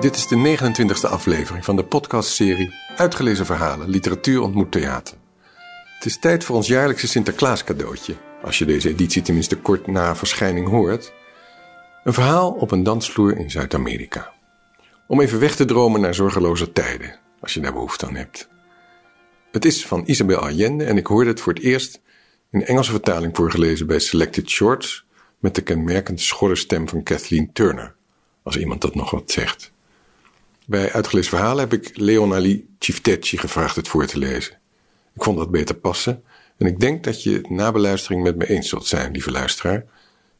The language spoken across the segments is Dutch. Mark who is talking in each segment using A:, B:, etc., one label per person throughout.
A: Dit is de 29e aflevering van de podcastserie Uitgelezen verhalen, literatuur ontmoet theater. Het is tijd voor ons jaarlijkse Sinterklaas cadeautje, als je deze editie tenminste kort na verschijning hoort. Een verhaal op een dansvloer in Zuid-Amerika. Om even weg te dromen naar zorgeloze tijden, als je daar behoefte aan hebt. Het is van Isabel Allende en ik hoorde het voor het eerst in Engelse vertaling voorgelezen bij Selected Shorts met de kenmerkend schorre stem van Kathleen Turner, als iemand dat nog wat zegt. Bij Uitgelezen Verhalen heb ik Leonali Ciftecci gevraagd het voor te lezen. Ik vond dat beter passen en ik denk dat je na beluistering met me eens zult zijn, lieve luisteraar,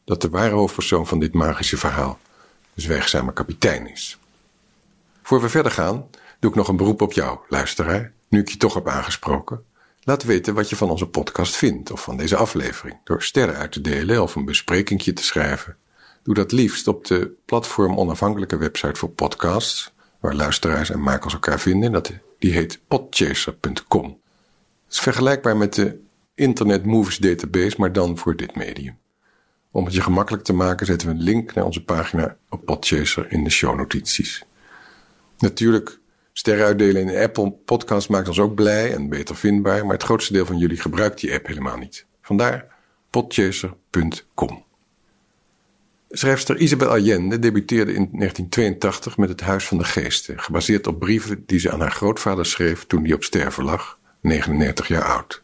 A: dat de ware hoofdpersoon van dit magische verhaal de zwijgzame kapitein is. Voor we verder gaan, doe ik nog een beroep op jou, luisteraar, nu ik je toch heb aangesproken. Laat weten wat je van onze podcast vindt of van deze aflevering door sterren uit te delen of een besprekingje te schrijven. Doe dat liefst op de platform onafhankelijke website voor podcasts, waar luisteraars en makers elkaar vinden. Dat, die heet podchaser.com. Het is vergelijkbaar met de Internet Movies Database, maar dan voor dit medium. Om het je gemakkelijk te maken zetten we een link naar onze pagina op Podchaser in de shownotities. Natuurlijk Sterren uitdelen in de Apple Podcast maakt ons ook blij en beter vindbaar, maar het grootste deel van jullie gebruikt die app helemaal niet. Vandaar podchaser.com. Schrijfster Isabel Allende debuteerde in 1982 met Het Huis van de Geesten, gebaseerd op brieven die ze aan haar grootvader schreef toen hij op sterven lag, 99 jaar oud.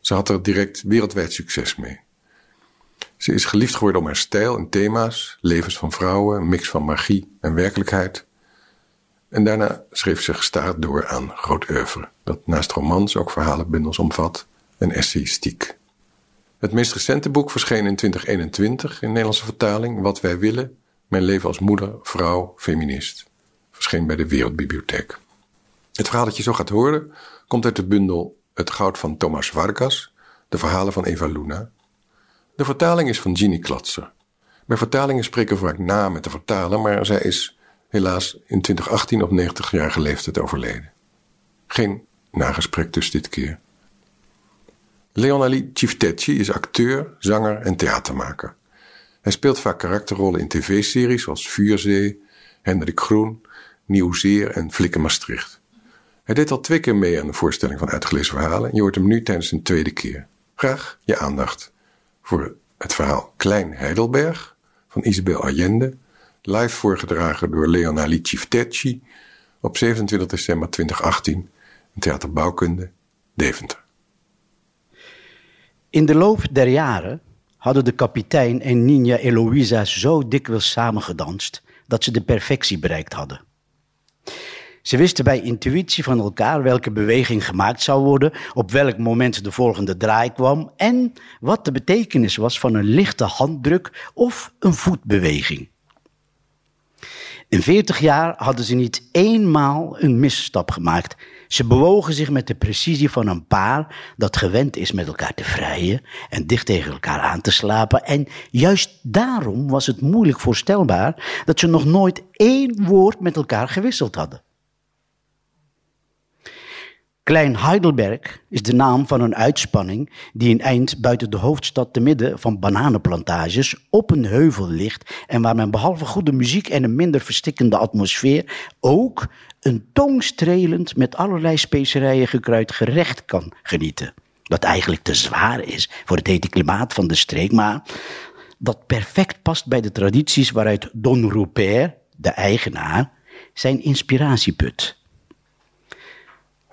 A: Ze had er direct wereldwijd succes mee. Ze is geliefd geworden om haar stijl en thema's, levens van vrouwen, een mix van magie en werkelijkheid. En daarna schreef ze gestaard door aan groot oeuvre, dat naast romans ook verhalenbundels omvat en essayistiek. Het meest recente boek verscheen in 2021 in Nederlandse vertaling, Wat wij willen, Mijn leven als moeder, vrouw, feminist. Verscheen bij de Wereldbibliotheek. Het verhaal dat je zo gaat horen komt uit de bundel Het goud van Thomas Vargas, de verhalen van Eva Luna. De vertaling is van Ginny Klatser. Bij vertalingen spreken vaak na met de vertaler, maar zij is helaas in 2018 op 90-jarige leeftijd overleden. Geen nagesprek dus dit keer. Leonali is acteur, zanger en theatermaker. Hij speelt vaak karakterrollen in tv-series zoals Vuurzee, Hendrik Groen, Nieuwzeer en Flikken Maastricht. Hij deed al twee keer mee aan de voorstelling van Uitgelezen Verhalen en je hoort hem nu tijdens een tweede keer. Graag je aandacht voor het verhaal Klein Heidelberg van Isabel Allende live voorgedragen door Leonali op 27 december 2018 in Theater Bouwkunde, Deventer.
B: In de loop der jaren hadden de kapitein en Nina Eloisa zo dikwijls samengedanst dat ze de perfectie bereikt hadden. Ze wisten bij intuïtie van elkaar welke beweging gemaakt zou worden, op welk moment de volgende draai kwam en wat de betekenis was van een lichte handdruk of een voetbeweging. In veertig jaar hadden ze niet eenmaal een misstap gemaakt. Ze bewogen zich met de precisie van een paar dat gewend is met elkaar te vrijen en dicht tegen elkaar aan te slapen. En juist daarom was het moeilijk voorstelbaar dat ze nog nooit één woord met elkaar gewisseld hadden. Klein Heidelberg is de naam van een uitspanning die een eind buiten de hoofdstad te midden van bananenplantages op een heuvel ligt en waar men behalve goede muziek en een minder verstikkende atmosfeer ook een tongstrelend met allerlei specerijen gekruid gerecht kan genieten. Dat eigenlijk te zwaar is voor het hete klimaat van de streek, maar dat perfect past bij de tradities waaruit Don Rupert, de eigenaar, zijn inspiratie put.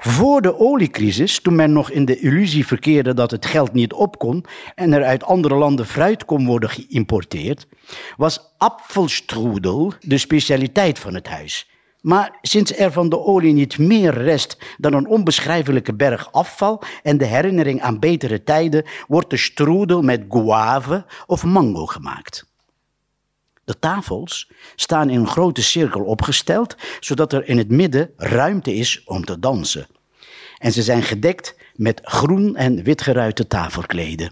B: Voor de oliecrisis, toen men nog in de illusie verkeerde dat het geld niet op kon en er uit andere landen fruit kon worden geïmporteerd, was apfelstrudel de specialiteit van het huis. Maar sinds er van de olie niet meer rest dan een onbeschrijfelijke berg afval en de herinnering aan betere tijden, wordt de strudel met guave of mango gemaakt. De tafels staan in een grote cirkel opgesteld, zodat er in het midden ruimte is om te dansen. En ze zijn gedekt met groen en wit geruite tafelkleden.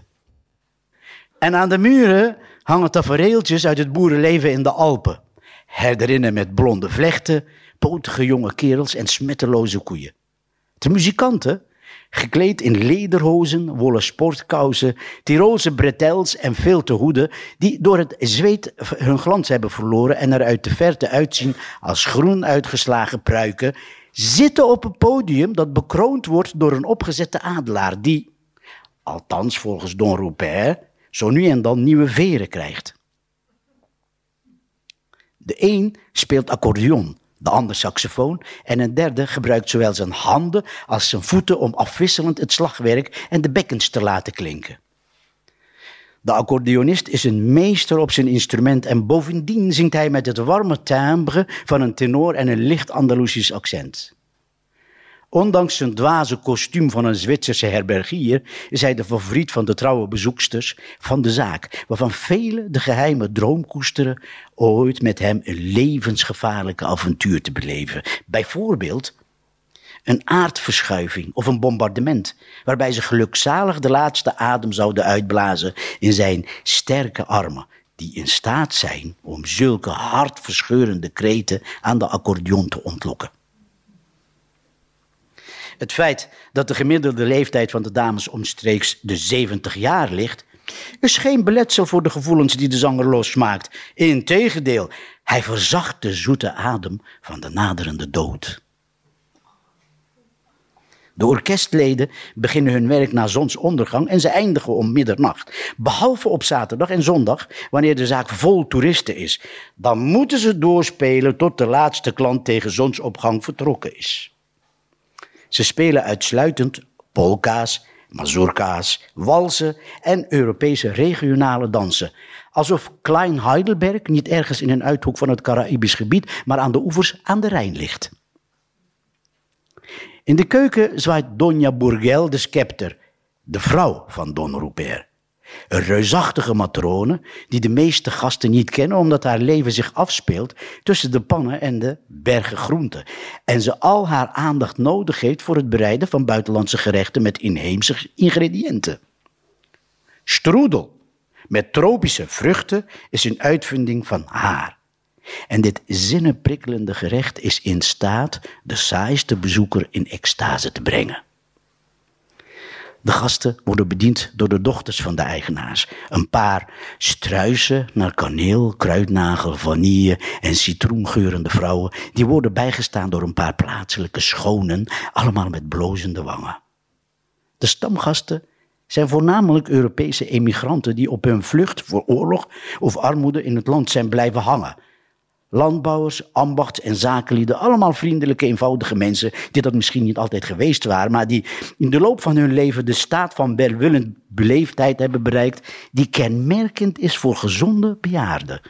B: En aan de muren hangen tafereeltjes uit het boerenleven in de Alpen. Herderinnen met blonde vlechten, potige jonge kerels en smetteloze koeien. De muzikanten gekleed in lederhozen, wollen sportkousen, Tirolse bretels en te hoeden, die door het zweet hun glans hebben verloren en er uit de verte uitzien als groen uitgeslagen pruiken, zitten op een podium dat bekroond wordt door een opgezette adelaar die, althans volgens Don Rupert, zo nu en dan nieuwe veren krijgt. De een speelt accordeon, de ander saxofoon en een derde gebruikt zowel zijn handen als zijn voeten om afwisselend het slagwerk en de bekkens te laten klinken. De accordeonist is een meester op zijn instrument en bovendien zingt hij met het warme timbre van een tenor en een licht Andalusisch accent. Ondanks zijn dwaze kostuum van een Zwitserse herbergier is hij de favoriet van de trouwe bezoeksters van de zaak, waarvan velen de geheime droom koesteren ooit met hem een levensgevaarlijke avontuur te beleven. Bijvoorbeeld een aardverschuiving of een bombardement, waarbij ze gelukzalig de laatste adem zouden uitblazen in zijn sterke armen, die in staat zijn om zulke hartverscheurende kreten aan de accordeon te ontlokken. Het feit dat de gemiddelde leeftijd van de dames omstreeks de 70 jaar ligt, is geen beletsel voor de gevoelens die de zanger losmaakt. Integendeel, hij verzacht de zoete adem van de naderende dood. De orkestleden beginnen hun werk na zonsondergang en ze eindigen om middernacht. Behalve op zaterdag en zondag, wanneer de zaak vol toeristen is. Dan moeten ze doorspelen tot de laatste klant tegen zonsopgang vertrokken is. Ze spelen uitsluitend polka's, mazurka's, walsen en Europese regionale dansen. Alsof Klein Heidelberg niet ergens in een uithoek van het Caraïbisch gebied, maar aan de oevers aan de Rijn ligt. In de keuken zwaait Donja Bourgel de scepter, de vrouw van Don Rupert. Een reusachtige matrone die de meeste gasten niet kennen omdat haar leven zich afspeelt tussen de pannen en de bergen groenten. En ze al haar aandacht nodig heeft voor het bereiden van buitenlandse gerechten met inheemse ingrediënten. Strudel met tropische vruchten is een uitvinding van haar. En dit zinnenprikkelende gerecht is in staat de saaiste bezoeker in extase te brengen. De gasten worden bediend door de dochters van de eigenaars. Een paar struisen naar kaneel, kruidnagel, vanille en citroengeurende vrouwen. Die worden bijgestaan door een paar plaatselijke schonen, allemaal met blozende wangen. De stamgasten zijn voornamelijk Europese emigranten die op hun vlucht voor oorlog of armoede in het land zijn blijven hangen landbouwers, ambachts- en zakenlieden, allemaal vriendelijke, eenvoudige mensen, die dat misschien niet altijd geweest waren, maar die in de loop van hun leven de staat van welwillend beleefdheid hebben bereikt, die kenmerkend is voor gezonde bejaarden.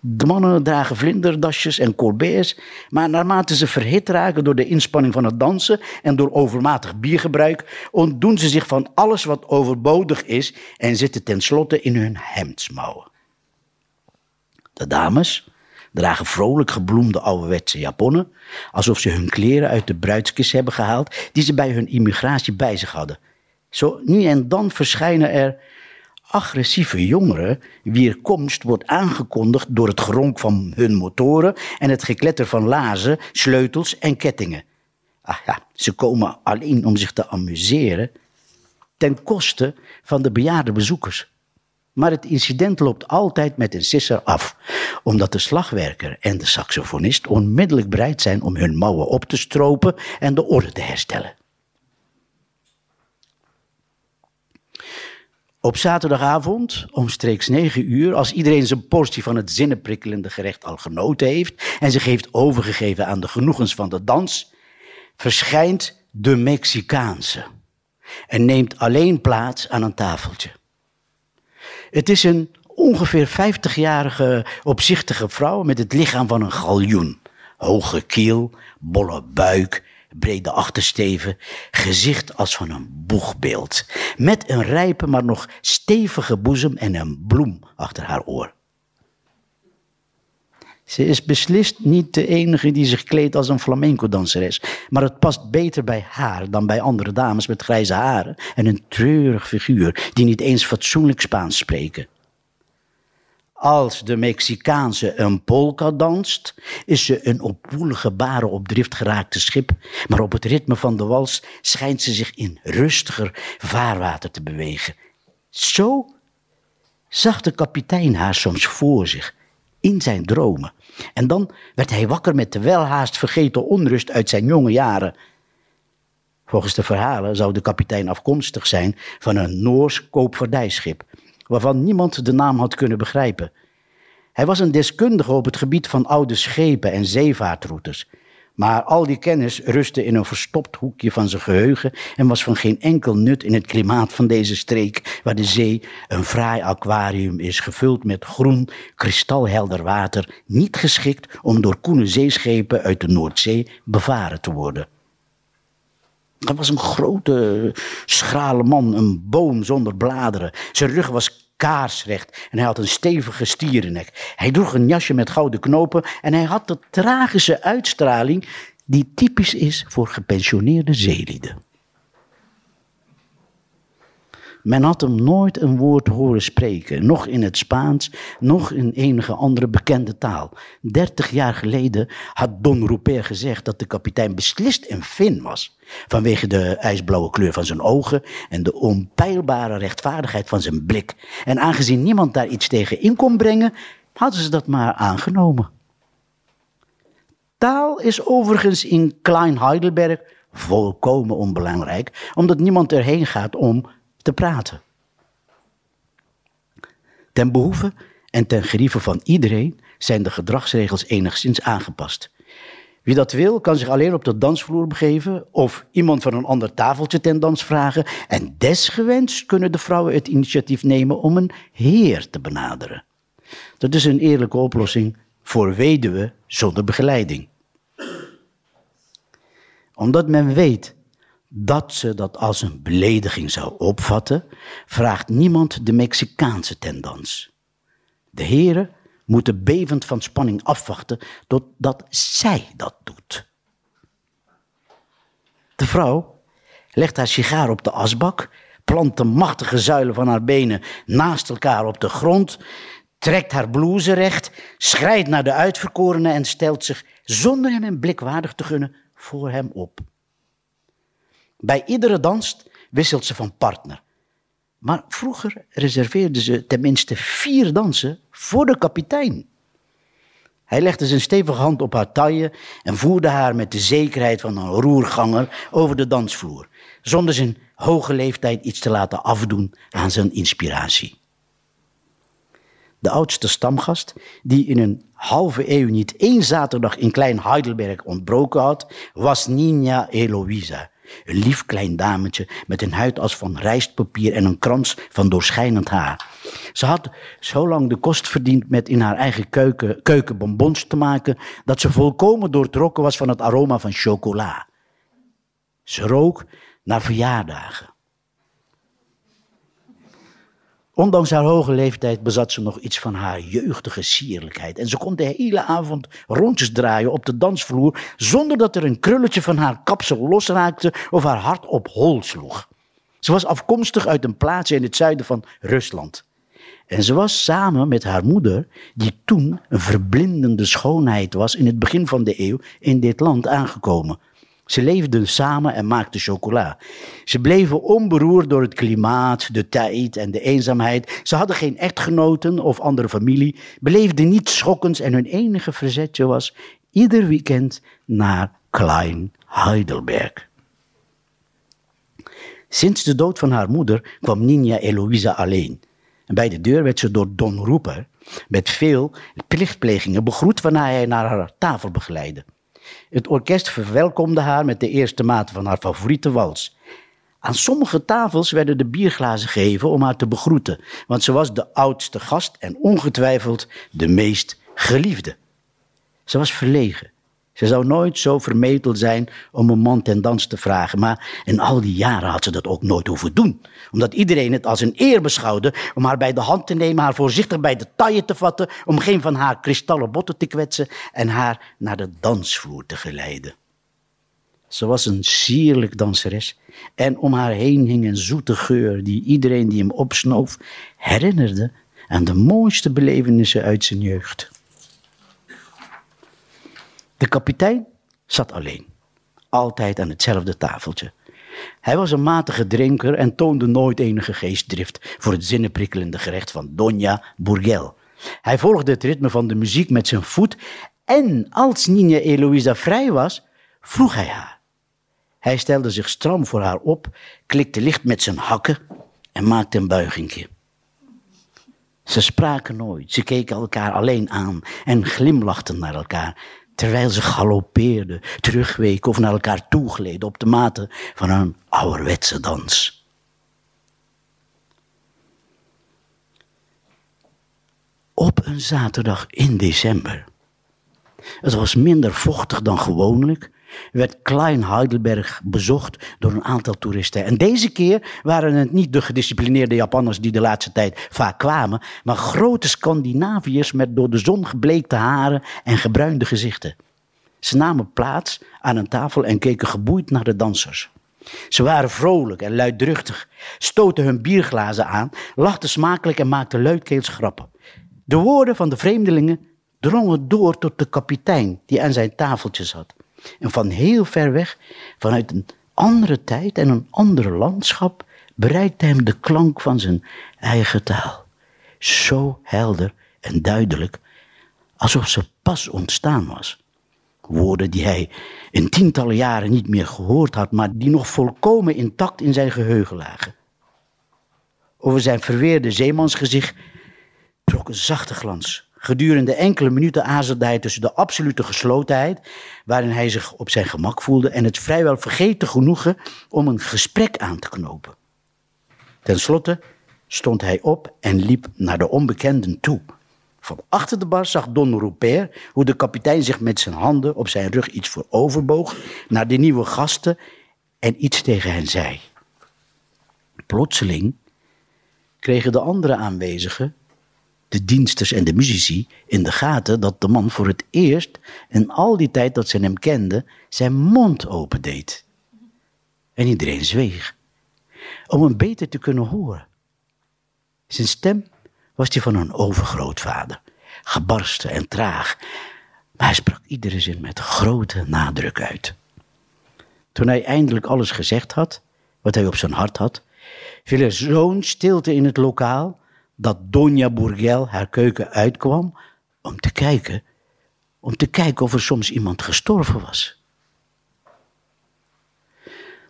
B: De mannen dragen vlinderdasjes en corbeers, maar naarmate ze verhit raken door de inspanning van het dansen en door overmatig biergebruik, ontdoen ze zich van alles wat overbodig is en zitten tenslotte in hun hemdsmouwen. De dames, dragen vrolijk gebloemde ouderwetse japonnen, alsof ze hun kleren uit de bruidskist hebben gehaald die ze bij hun immigratie bij zich hadden. Zo nu en dan verschijnen er agressieve jongeren wier komst wordt aangekondigd door het geronk van hun motoren en het gekletter van lazen, sleutels en kettingen. Ach ja, ze komen alleen om zich te amuseren ten koste van de bejaarde bezoekers. Maar het incident loopt altijd met een sisser af, omdat de slagwerker en de saxofonist onmiddellijk bereid zijn om hun mouwen op te stropen en de orde te herstellen. Op zaterdagavond, omstreeks 9 uur, als iedereen zijn portie van het zinnenprikkelende gerecht al genoten heeft en zich heeft overgegeven aan de genoegens van de dans, verschijnt de Mexicaanse en neemt alleen plaats aan een tafeltje. Het is een ongeveer 50-jarige opzichtige vrouw met het lichaam van een galjoen. Hoge kiel, bolle buik, brede achtersteven, gezicht als van een boegbeeld. Met een rijpe, maar nog stevige boezem en een bloem achter haar oor. Ze is beslist niet de enige die zich kleedt als een flamenco-danseres. Maar het past beter bij haar dan bij andere dames met grijze haren en een treurig figuur die niet eens fatsoenlijk Spaans spreken. Als de Mexicaanse een polka danst, is ze een op woelige baren op drift geraakte schip, maar op het ritme van de wals schijnt ze zich in rustiger vaarwater te bewegen. Zo zag de kapitein haar soms voor zich, in zijn dromen. En dan werd hij wakker met de welhaast vergeten onrust uit zijn jonge jaren. Volgens de verhalen zou de kapitein afkomstig zijn van een Noors koopvaardijschip, waarvan niemand de naam had kunnen begrijpen. Hij was een deskundige op het gebied van oude schepen en zeevaartroutes. Maar al die kennis rustte in een verstopt hoekje van zijn geheugen en was van geen enkel nut in het klimaat van deze streek, waar de zee een fraai aquarium is, gevuld met groen, kristalhelder water, niet geschikt om door koene zeeschepen uit de Noordzee bevaren te worden. Hij was een grote, schrale man, een boom zonder bladeren. Zijn rug was kaarsrecht en hij had een stevige stierennek. Hij droeg een jasje met gouden knopen en hij had de tragische uitstraling die typisch is voor gepensioneerde zeelieden. Men had hem nooit een woord horen spreken, nog in het Spaans, nog in enige andere bekende taal. Dertig jaar geleden had Don Rupert gezegd dat de kapitein beslist een Fin was, vanwege de ijsblauwe kleur van zijn ogen en de onpeilbare rechtvaardigheid van zijn blik. En aangezien niemand daar iets tegen in kon brengen, hadden ze dat maar aangenomen. Taal is overigens in Klein Heidelberg volkomen onbelangrijk, omdat niemand erheen gaat om te praten. Ten behoeve en ten gerieve van iedereen zijn de gedragsregels enigszins aangepast. Wie dat wil, kan zich alleen op de dansvloer begeven of iemand van een ander tafeltje ten dans vragen. En desgewenst kunnen de vrouwen het initiatief nemen om een heer te benaderen. Dat is een eerlijke oplossing voor weduwen zonder begeleiding. Omdat men weet dat ze dat als een belediging zou opvatten, vraagt niemand de Mexicaanse tendans. De heren moeten bevend van spanning afwachten totdat zij dat doet. De vrouw legt haar sigaar op de asbak, plant de machtige zuilen van haar benen naast elkaar op de grond, trekt haar blouse recht, schrijdt naar de uitverkorene en stelt zich, zonder hem een blik waardig te gunnen, voor hem op. Bij iedere dans wisselt ze van partner. Maar vroeger reserveerde ze tenminste vier dansen voor de kapitein. Hij legde zijn stevige hand op haar taille en voerde haar met de zekerheid van een roerganger over de dansvloer, zonder zijn hoge leeftijd iets te laten afdoen aan zijn inspiratie. De oudste stamgast, die in een halve eeuw niet één zaterdag in Klein Heidelberg ontbroken had, was Nina Eloisa, een lief klein dametje met een huid als van rijstpapier en een krans van doorschijnend haar. Ze had zo lang de kost verdiend met in haar eigen keuken, keukenbonbons te maken, dat ze volkomen doortrokken was van het aroma van chocola. Ze rook naar verjaardagen. Ondanks haar hoge leeftijd bezat ze nog iets van haar jeugdige sierlijkheid. En ze kon de hele avond rondjes draaien op de dansvloer zonder dat er een krulletje van haar kapsel losraakte of haar hart op hol sloeg. Ze was afkomstig uit een plaatsje in het zuiden van Rusland. En ze was samen met haar moeder, die toen een verblindende schoonheid was in het begin van de eeuw, in dit land aangekomen. Ze leefden samen en maakten chocola. Ze bleven onberoerd door het klimaat, de tijd en de eenzaamheid. Ze hadden geen echtgenoten of andere familie, beleefden niets schokkends en hun enige verzetje was ieder weekend naar Klein Heidelberg. Sinds de dood van haar moeder kwam Nina Eloisa alleen. En bij de deur werd ze door Don Roeper met veel plichtplegingen begroet waarna hij naar haar tafel begeleidde. Het orkest verwelkomde haar met de eerste maat van haar favoriete wals. Aan sommige tafels werden de bierglazen gegeven om haar te begroeten, want ze was de oudste gast en ongetwijfeld de meest geliefde. Ze was verlegen. Ze zou nooit zo vermetel zijn om een man ten dans te vragen, maar in al die jaren had ze dat ook nooit hoeven doen. Omdat iedereen het als een eer beschouwde om haar bij de hand te nemen, haar voorzichtig bij de taille te vatten, om geen van haar kristallen botten te kwetsen en haar naar de dansvloer te geleiden. Ze was een sierlijk danseres en om haar heen hing een zoete geur die iedereen die hem opsnoof herinnerde aan de mooiste belevenissen uit zijn jeugd. De kapitein zat alleen, altijd aan hetzelfde tafeltje. Hij was een matige drinker en toonde nooit enige geestdrift voor het zinnenprikkelende gerecht van Donja Bourgel. Hij volgde het ritme van de muziek met zijn voet en als Nina Eloïsa vrij was, vroeg hij haar. Hij stelde zich stram voor haar op, klikte licht met zijn hakken en maakte een buigingje. Ze spraken nooit, ze keken elkaar alleen aan en glimlachten naar elkaar, terwijl ze galoppeerden, terugweken of naar elkaar toegleden op de mate van een ouderwetse dans. Op een zaterdag in december. Het was minder vochtig dan gewoonlijk werd Klein Heidelberg bezocht door een aantal toeristen. En deze keer waren het niet de gedisciplineerde Japanners die de laatste tijd vaak kwamen, maar grote Scandinaviërs met door de zon gebleekte haren en gebruinde gezichten. Ze namen plaats aan een tafel en keken geboeid naar de dansers. Ze waren vrolijk en luidruchtig, stoten hun bierglazen aan, lachten smakelijk en maakten luidkeels grappen. De woorden van de vreemdelingen drongen door tot de kapitein die aan zijn tafeltje zat. En van heel ver weg, vanuit een andere tijd en een ander landschap, bereikte hem de klank van zijn eigen taal. Zo helder en duidelijk, alsof ze pas ontstaan was. Woorden die hij in tientallen jaren niet meer gehoord had, maar die nog volkomen intact in zijn geheugen lagen. Over zijn verweerde zeemansgezicht trok een zachte glans. Gedurende enkele minuten aarzelde hij tussen de absolute geslotenheid, waarin hij zich op zijn gemak voelde, en het vrijwel vergeten genoegen om een gesprek aan te knopen. Ten slotte stond hij op en liep naar de onbekenden toe. Van achter de bar zag Don Rupert hoe de kapitein zich met zijn handen op zijn rug iets vooroverboog naar de nieuwe gasten en iets tegen hen zei. Plotseling kregen de andere aanwezigen de diensters en de muzici in de gaten dat de man voor het eerst in al die tijd dat ze hem kenden zijn mond opendeed. En iedereen zweeg, om hem beter te kunnen horen. Zijn stem was die van een overgrootvader, gebarsten en traag, maar hij sprak iedere zin met grote nadruk uit. Toen hij eindelijk alles gezegd had, wat hij op zijn hart had, viel er zo'n stilte in het lokaal dat Donja Bourgel haar keuken uitkwam om te kijken, om te kijken of er soms iemand gestorven was.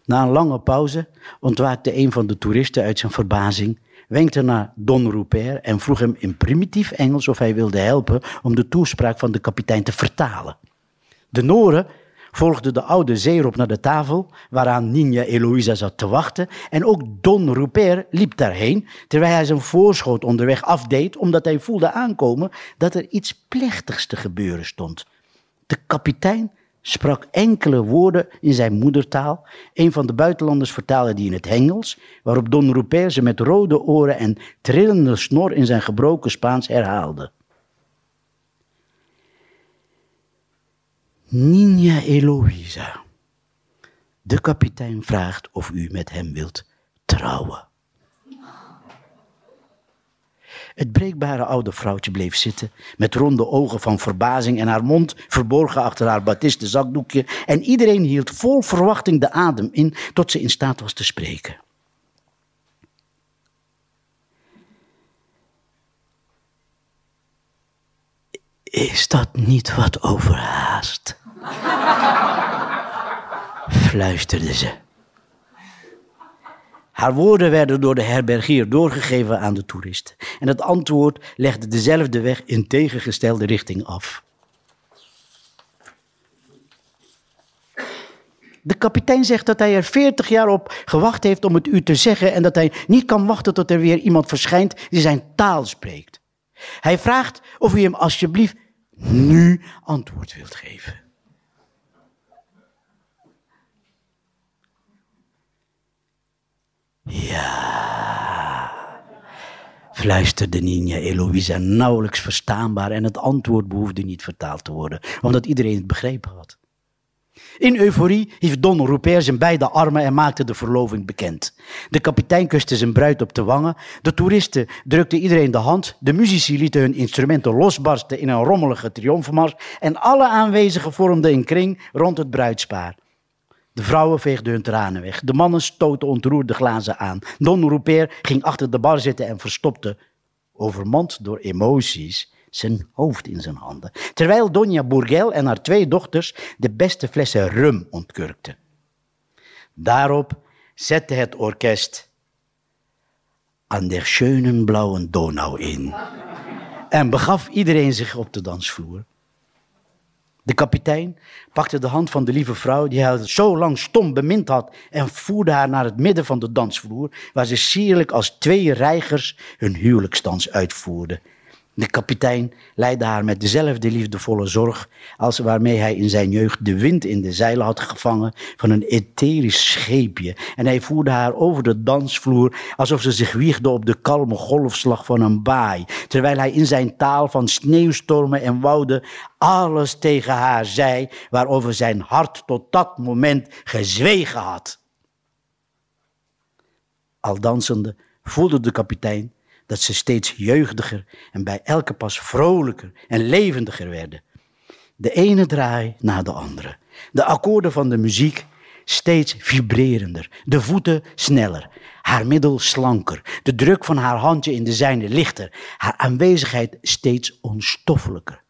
B: Na een lange pauze ontwaakte een van de toeristen uit zijn verbazing, wenkte naar Don Rupert en vroeg hem in primitief Engels of hij wilde helpen om de toespraak van de kapitein te vertalen. De Noren volgde de oude zeerop naar de tafel waaraan Nina Eloïsa zat te wachten en ook Don Rupert liep daarheen terwijl hij zijn voorschoot onderweg afdeed omdat hij voelde aankomen dat er iets plechtigs te gebeuren stond. De kapitein sprak enkele woorden in zijn moedertaal. Een van de buitenlanders vertaalde die in het Engels, waarop Don Rupert ze met rode oren en trillende snor in zijn gebroken Spaans herhaalde. Nina Eloïsa. De kapitein vraagt of u met hem wilt trouwen. Het breekbare oude vrouwtje bleef zitten, met ronde ogen van verbazing en haar mond verborgen achter haar batiste zakdoekje. En iedereen hield vol verwachting de adem in tot ze in staat was te spreken. Is dat niet wat overhaast? fluisterde ze. Haar woorden werden door de herbergier doorgegeven aan de toeristen. En het antwoord legde dezelfde weg in tegengestelde richting af. De kapitein zegt dat hij er veertig jaar op gewacht heeft om het u te zeggen en dat hij niet kan wachten tot er weer iemand verschijnt die zijn taal spreekt. Hij vraagt of u hem alsjeblieft nu antwoord wilt geven. Ja, fluisterde Nina Eloïsa nauwelijks verstaanbaar en het antwoord behoefde niet vertaald te worden, omdat iedereen het begrepen had. In euforie hief Don Rupert zijn beide armen en maakte de verloving bekend. De kapitein kuste zijn bruid op de wangen, de toeristen drukten iedereen de hand, de muzici lieten hun instrumenten losbarsten in een rommelige triomfmars en alle aanwezigen vormden een kring rond het bruidspaar. De vrouwen veegden hun tranen weg, de mannen stoten ontroerd de glazen aan. Don Rupert ging achter de bar zitten en verstopte, overmand door emoties, zijn hoofd in zijn handen. Terwijl Donja Bourgel en haar twee dochters de beste flessen rum ontkurkten. Daarop zette het orkest aan der schönen blauwen Donau in en begaf iedereen zich op de dansvloer. De kapitein pakte de hand van de lieve vrouw die hij zo lang stom bemind had en voerde haar naar het midden van de dansvloer, waar ze sierlijk als twee reigers hun huwelijksdans uitvoerden. De kapitein leidde haar met dezelfde liefdevolle zorg als waarmee hij in zijn jeugd de wind in de zeilen had gevangen van een etherisch scheepje. En hij voerde haar over de dansvloer alsof ze zich wiegde op de kalme golfslag van een baai, terwijl hij in zijn taal van sneeuwstormen en wouden alles tegen haar zei waarover zijn hart tot dat moment gezwegen had. Al dansende voelde de kapitein dat ze steeds jeugdiger en bij elke pas vrolijker en levendiger werden. De ene draai na de andere. De akkoorden van de muziek steeds vibrerender, de voeten sneller, haar middel slanker, de druk van haar handje in de zijne lichter, haar aanwezigheid steeds onstoffelijker.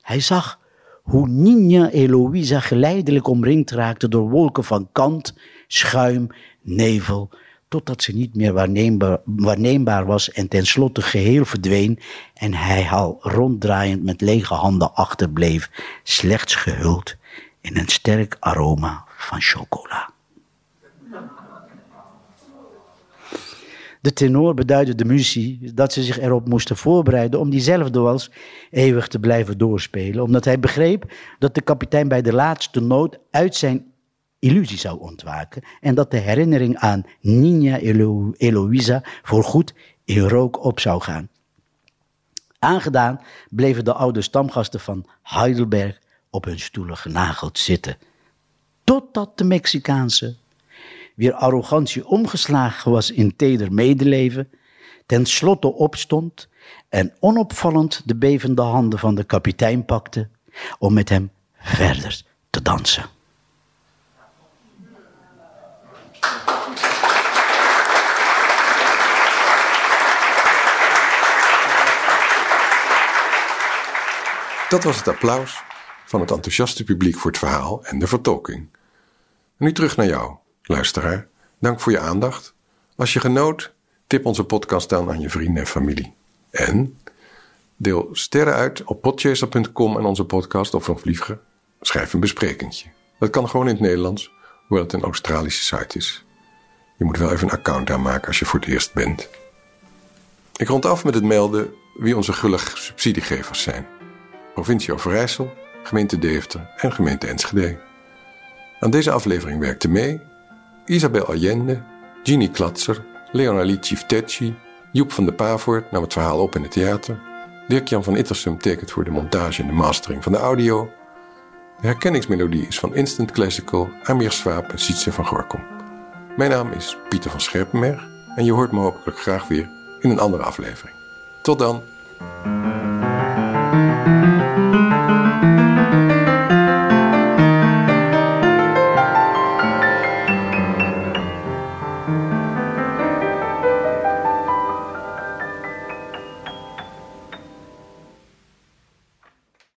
B: Hij zag hoe Nina Eloïsa geleidelijk omringd raakte door wolken van kant, schuim, nevel totdat ze niet meer waarneembaar, waarneembaar was en tenslotte geheel verdween en hij al ronddraaiend met lege handen achterbleef, slechts gehuld in een sterk aroma van chocola. De tenor beduidde de muzici dat ze zich erop moesten voorbereiden om diezelfde wals eeuwig te blijven doorspelen, omdat hij begreep dat de kapitein bij de laatste noot uit zijn illusie zou ontwaken en dat de herinnering aan Nina Elo Eloïsa voorgoed in rook op zou gaan. Aangedaan bleven de oude stamgasten van Heidelberg op hun stoelen genageld zitten. Totdat de Mexicaanse, wier arrogantie omgeslagen was in teder medeleven, tenslotte opstond en onopvallend de bevende handen van de kapitein pakte om met hem verder te dansen.
A: Dat was het applaus van het enthousiaste publiek voor het verhaal en de vertolking. nu terug naar jou, luisteraar. Dank voor je aandacht. Als je genoot, tip onze podcast dan aan je vrienden en familie. En deel sterren uit op podchaser.com en onze podcast of nog liever, schrijf een besprekingje. Dat kan gewoon in het Nederlands, hoewel het een Australische site is. Je moet wel even een account aanmaken als je voor het eerst bent. Ik rond af met het melden wie onze gullige subsidiegevers zijn provincie Overijssel, gemeente Deventer en gemeente Enschede. Aan deze aflevering werkten mee Isabel Allende, Ginny Klatser, Leonalie Ciftecci, Joep van de Pavoort nam het verhaal op in het theater, Dirk-Jan van Ittersum tekent voor de montage en de mastering van de audio. De herkenningsmelodie is van Instant Classical, Amir Swaap en Sietse van Gorkom. Mijn naam is Pieter van Scherpenberg en je hoort me hopelijk graag weer in een andere aflevering. Tot dan!